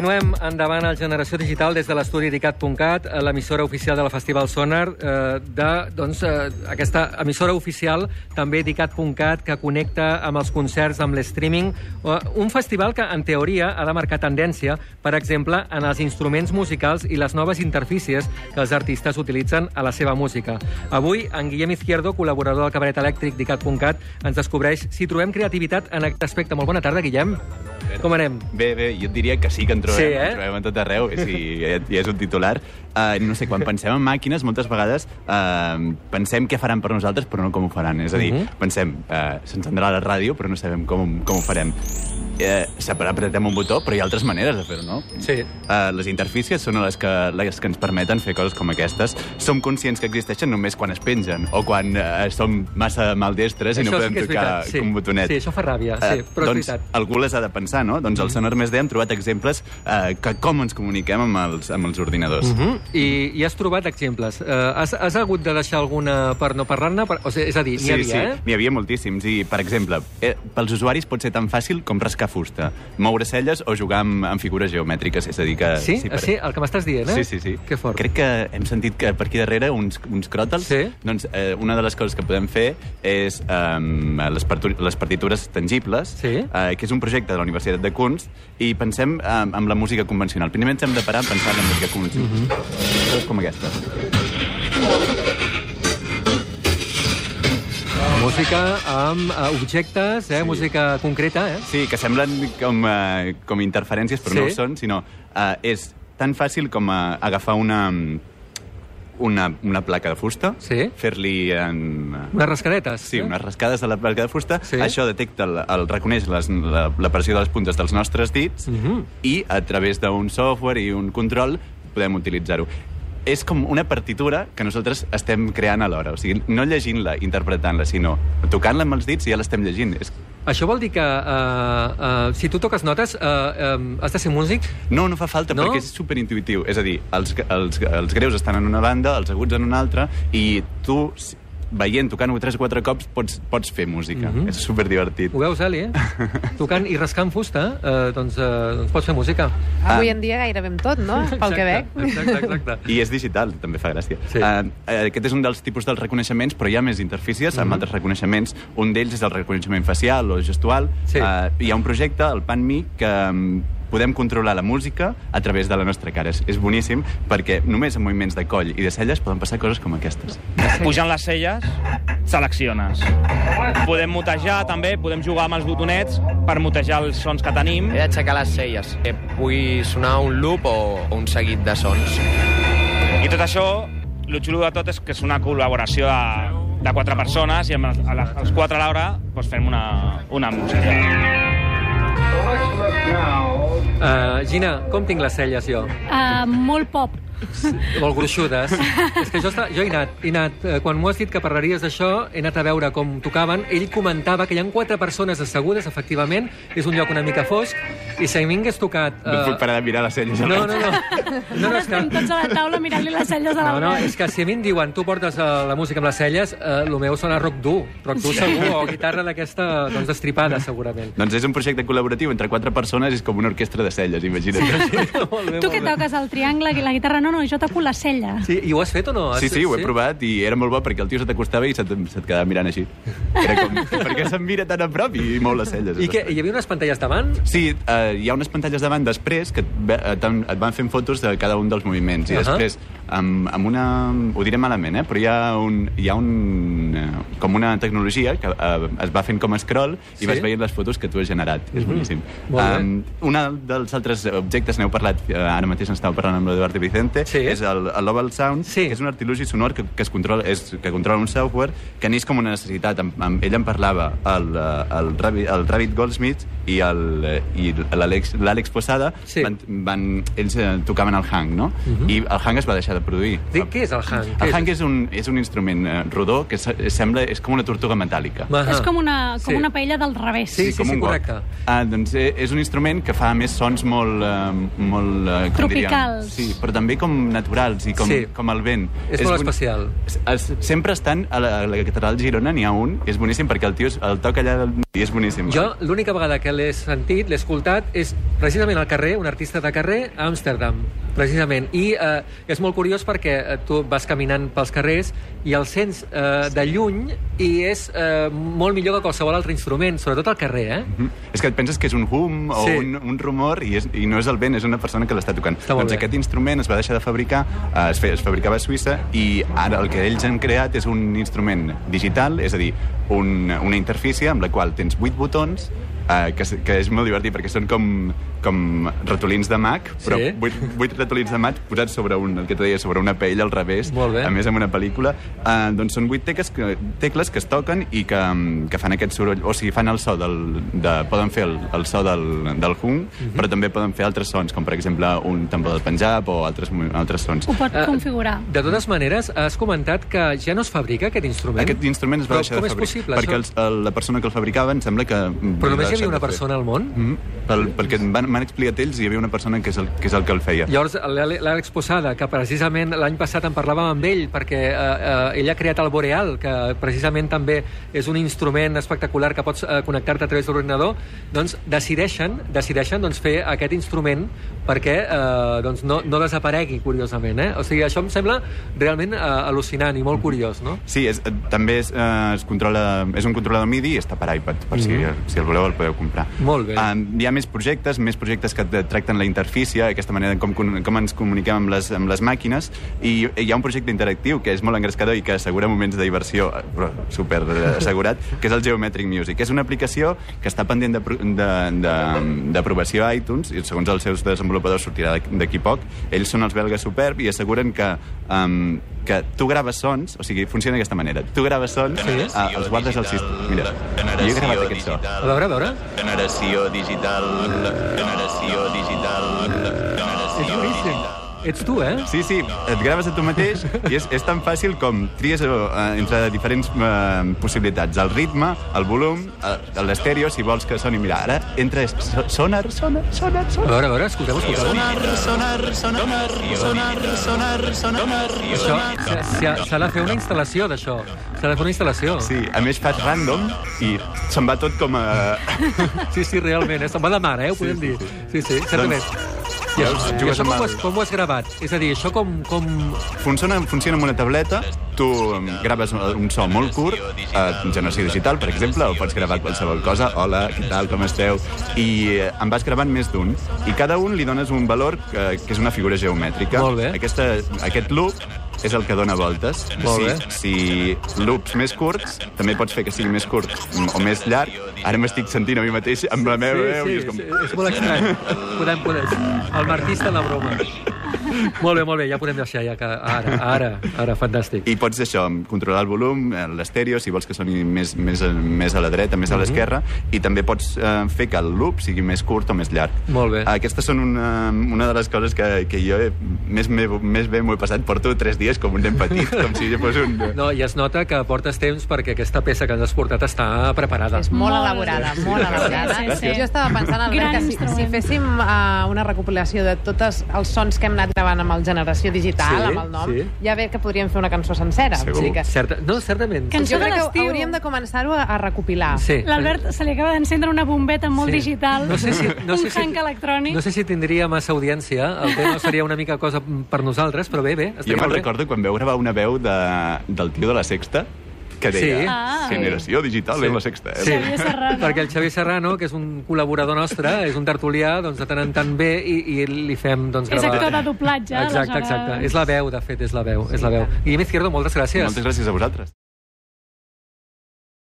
Continuem endavant al Generació Digital des de l'estudi IDICAT.cat, l'emissora oficial de la Festival Sonar, eh, de doncs, eh, aquesta emissora oficial, també IDICAT.cat, que connecta amb els concerts, amb l'streaming. Eh, un festival que, en teoria, ha de marcar tendència, per exemple, en els instruments musicals i les noves interfícies que els artistes utilitzen a la seva música. Avui, en Guillem Izquierdo, col·laborador del cabaret elèctric d'ICAT.cat, ens descobreix si trobem creativitat en aquest aspecte. Molt bona tarda, Guillem. Com anem? Bé, bé, jo et diria que sí que en trobem, Sí, eh? en trobem a tot arreu, i sí, ja, és un titular. Uh, no sé, quan pensem en màquines, moltes vegades uh, pensem què faran per nosaltres, però no com ho faran. És a dir, Mhm. pensem, uh, s'encendrà la ràdio, però no sabem com, com ho farem. Uh, apretem un botó, però hi ha altres maneres de fer-ho, no? Sí. Uh, les interfícies són les que, les que ens permeten fer coses com aquestes. Som conscients que existeixen només quan es pengen o quan uh, som massa maldestres i no Això sí podem tocar veritat, sí. un botonet. Sí, això fa ràbia, sí, Eh, però és doncs, veritat. Mm. algú les ha de pensar, no? Doncs al Sonar Més D hem trobat exemples eh, que com ens comuniquem amb els, amb els ordinadors. Uh -huh. I, I has trobat exemples. Uh, has, has hagut de deixar alguna per no parlar-ne? Per... O sigui, és a dir, n'hi Sí, havia, sí, eh? n'hi havia moltíssims. I, per exemple, eh, pels usuaris pot ser tan fàcil com rascar fusta, moure celles o jugar amb, amb figures geomètriques. És a dir, que... Sí? Sí, per- sí el que m'estàs dient, eh? Sí, sí, sí. Que fort. Crec que hem sentit que per aquí darrere uns, uns cròtals. Sí. Doncs eh, una de les coses que podem fer és eh, les, les partitures tangibles, Sí. eh, que és un projecte de la Universitat de Kunst, i pensem eh, amb la música convencional. Primer ens hem de parar pensant en la música convencional. Mm. -hmm. Com aquesta. Música amb uh, objectes, eh? Sí. música concreta, eh? Sí, que semblen com, eh, com interferències, però Sí. no ho són, sinó eh, és tan fàcil com eh, agafar una, una, una placa de fusta, Sí. fer-li en... Unes rascadetes. Sí, eh? unes rascades a la placa de fusta. Sí. Això detecta, el, el reconeix les, la, la pressió de les puntes dels nostres dits Mhm. i a través d'un software i un control podem utilitzar-ho. És com una partitura que nosaltres estem creant alhora. O sigui, no llegint-la, interpretant-la, sinó tocant-la amb els dits i ja l'estem llegint. És... Això vol dir que uh, uh, si tu toques notes uh, um, has de ser músic? No, no fa falta, No? perquè és superintuitiu. És a dir, els, els, els greus estan en una banda, els aguts en una altra, i tu, veient, tocant-ho tres o quatre cops, pots, pots fer música. Mhm. És superdivertit. Ho veus, Eli, eh? Tocant i rascant fusta, uh, doncs, uh, doncs pots fer música. Avui Ah. en dia gairebé amb tot, no? Pel que veig. Exacte, exacte. I és digital, també fa gràcia. Sí. Uh, aquest és un dels tipus dels reconeixements, però hi ha més interfícies Mhm. amb altres reconeixements. Un d'ells és el reconeixement facial o gestual. Sí. Uh, hi ha un projecte, el PanMi, que um, podem controlar la música a través de la nostra cara. És, és boníssim perquè només amb moviments de coll i de celles poden passar coses com aquestes. Pujant les celles, selecciones. Podem mutejar, també, podem jugar amb els botonets per mutejar els sons que tenim. He d'aixecar les celles. Que pugui sonar un loop o un seguit de sons. I tot això, el xulo de tot és que és una col·laboració de, de quatre persones i amb els, a les, els quatre alhora doncs fem una, una música. Uh, Gina, com tinc les celles jo? Uh, molt pop. Molt gruixudes. és que jo, està, jo he anat, he anat, eh, quan m'ho has dit que parlaries d'això, he anat a veure com tocaven. Ell comentava que hi ha quatre persones assegudes, efectivament, és un lloc una mica fosc, i si a mi m'hagués tocat... No puc parar de mirar les celles. No, no, no. no, no, és que... Estem tots a la taula mirant-li les celles a No, no, l'Albert. és que si a mi em diuen tu portes uh, la música amb les celles, uh, el meu sona rock dur. Rock dur segur, o guitarra d'aquesta doncs, destripada, segurament. Doncs és un projecte col·laboratiu entre quatre persones, és com una orquestra de celles, imagina't. molt bé, Tu que toques el triangle i la guitarra, no, no, jo toco la cella. Sí, i ho has fet o no? Sí, sí, ho he provat i era molt bo perquè el tio se t'acostava i se't, se't quedava mirant així. Era com, per què se'm mira tan a prop i mou les celles? I què, hi havia unes pantalles davant? Sí, eh, hi ha unes pantalles davant després que et, et, van- et van fent fotos de cada un dels moviments i Ahà. després amb, amb una... ho diré malament, eh? però hi ha, un, hi ha un, eh, com una tecnologia que eh, es va fent com a scroll i Sí? vas veient les fotos que tu has generat. És Mhm. boníssim. Molt bé. Um, una dels altres objectes, n'heu parlat, eh, ara mateix n'estava parlant amb l'Eduard Vicente, Sí. és el, el Lobel Sound, Sí. que és un artilugi sonor que, que, es controla, és, que controla un software que neix com una necessitat. Amb, amb, ell en parlava, el, eh, el, Rabbit, el Rabbit Goldsmith i l'Àlex Posada, Sí. van, van, ells eh, tocaven el hang, no? Mhm. I el hang es va deixar de produir. Dic, què és el hang? Què El hang és? és un, és un instrument eh, rodó que se- sembla, és com una tortuga metàl·lica. Ahà. És com una, com Sí. una paella del revés. Sí, sí, com sí, un got. correcte. Ah, doncs eh, és un instrument que fa més sons molt... Eh, molt eh, Tropicals. Diríem, sí, però també com naturals i com, Sí. com el vent. És molt boni- especial. Es, es, sempre estan a la, a la catedral de Girona, n'hi ha un, és boníssim perquè el tio el toca allà i és boníssim. Jo, l'única vegada que l'he sentit, l'he escoltat, és precisament al carrer, un artista de carrer, a Amsterdam, precisament. I eh, és molt curiós perquè eh, tu vas caminant pels carrers i el sents eh, de lluny i és eh, molt millor que qualsevol altre instrument, sobretot al carrer, eh? Mm. És que et penses que és un hum o Sí. un, un rumor i, és, i no és el vent, és una persona que l'està tocant. Està doncs bé. aquest instrument es va deixar de fabricar, eh, es, fe, es fabricava a Suïssa i ara el que ells han creat és un instrument digital, és a dir, un, una interfície amb la qual tens vuit botons eh, que, que és molt divertit perquè són com, com ratolins de Mac, però Sí. vuit, vuit ratolins de Mac posats sobre un, el que t'ho deia, sobre una pell al revés, Molt bé. a més amb una pel·lícula, eh, doncs són vuit tecles que, tecles que es toquen i que, que fan aquest soroll, o sigui, fan el so del, de, poden fer el, el so del, del hum, Mhm. però també poden fer altres sons, com per exemple un tambor del Punjab o altres, altres sons. Ho pot Eh, configurar. De totes maneres, has comentat que ja no es fabrica aquest instrument. Aquest instrument es va Però deixar com de és fabricar. possible, perquè això? els, el, la persona que el fabricava em sembla que... Però només havia una persona al món? Mm -hmm. Pel, perquè m'han m'han explicat ells i hi havia una persona que és el que, és el, que el feia. Llavors, l'Àle- l'Àlex Posada, que precisament l'any passat en parlàvem amb ell, perquè eh, eh, ell ha creat el Boreal, que precisament també és un instrument espectacular que pots eh, connectar-te a través de l'ordinador, doncs decideixen, decideixen doncs, fer aquest instrument perquè eh, doncs, no, no desaparegui, curiosament. Eh? O sigui, això em sembla realment eh, al·lucinant i molt curiós, no? Sí, és, eh, també és, eh, es controla, és un controlador MIDI i està per iPad, per si, Mhm. si el voleu el podeu comprar. Molt bé. Um, hi ha més projectes, més projectes que te- tracten la interfície, aquesta manera com, com ens comuniquem amb les, amb les màquines, i hi ha un projecte interactiu que és molt engrescador i que assegura moments de diversió, eh, però super eh, assegurat, que és el Geometric Music. És una aplicació que està pendent d'apro- de- de- d'aprovació a iTunes, i segons els seus desenvolupadors sortirà d'aqu- d'aquí poc. Ells són els belgues superb i asseguren que, um, que tu graves sons, o sigui, funciona d'aquesta manera. Tu graves sons, Sí. eh, els guardes al sistema. Mira, jo he gravat aquest so. A veure, a veure. Generació digital, generació digital, És boníssim. Ets tu, eh? Sí, sí, et graves a tu mateix i és, és tan fàcil com tries eh, entre diferents eh, possibilitats. El ritme, el volum, eh, l'estèreo, si vols que soni... Mira, ara entra so- sonar, sonar, sonar, A sonar. veure, a veure, escolteu, escolteu. Sonar, sonar, sonar, sonar, sonar, sonar, Això, s'ha- de fer una instal·lació d'això. S'ha de fer una instal·lació. Sí, a més fas random i se'n va tot com a... Sí, sí, realment, eh? se'n va de mare, eh? ho podem dir. Sí, sí, certament. I això, i jugues això amb com, ho el- has, com ho has gravat? És a dir, això com... com... Funciona, funciona amb una tableta, tu graves un so molt curt, eh, en generació digital, per exemple, o pots gravar qualsevol cosa, hola, què tal, com esteu, i eh, en vas gravant més d'un, i cada un li dones un valor que, que és una figura geomètrica. Molt bé. Aquesta, aquest loop és el que dona voltes. Molt bé. si, si loops més curts, també pots fer que sigui més curt o més llarg. Ara m'estic sentint a mi mateix amb la meva veu sí, és com... sí, és molt estrany. Podem, podem. El Martí està la broma. Molt bé, molt bé, ja podem deixar ja que ara, ara, ara, fantàstic. I pots això, controlar el volum, eh, l'estèreo, si vols que soni més, més, més a la dreta, més a Mhm. l'esquerra, i també pots eh, fer que el loop sigui més curt o més llarg. Molt bé. Aquestes són una, una de les coses que, que jo he, més, m'he- més bé m'ho he passat. Porto tres dies com un nen petit, com si jo fos un... No, i es nota que portes temps perquè aquesta peça que ens has portat està preparada. És molt, Molt. elaborada, molt elaborada. Sí, sí, sí. Jo estava pensant, Albert, que si, si féssim uh, una recopilació de tots els sons que hem anat gravant amb el Generació Digital, Sí, amb el nom, sí. ja ve que podríem fer una cançó sencera. Segur. O sigui que Certa... No, certament. Cançó jo crec que hauríem de començar-ho a, a recopilar. Sí. L'Albert se li acaba d'encendre una bombeta molt Sí. digital, No sé si, no un sé si, hank electrònic. no sé si tindria massa audiència, el tema seria una mica cosa per nosaltres, però bé, bé. Jo me'n recordo quan veu gravar una veu de, del tio de la Sexta, que deia Sí. Ah. generació digital Sí. en la Sexta. Eh? Sí, Xavier Serrano. perquè el Xavier Serrano, que és un col·laborador nostre, és un tertulià, doncs de tant en tant bé i, i li fem doncs, És gravar... actor de doblatge, Exacte, aleshores. exacte. És la veu, de fet, és la veu. És la veu. Guillem Izquierdo, moltes gràcies. Moltes gràcies a vosaltres.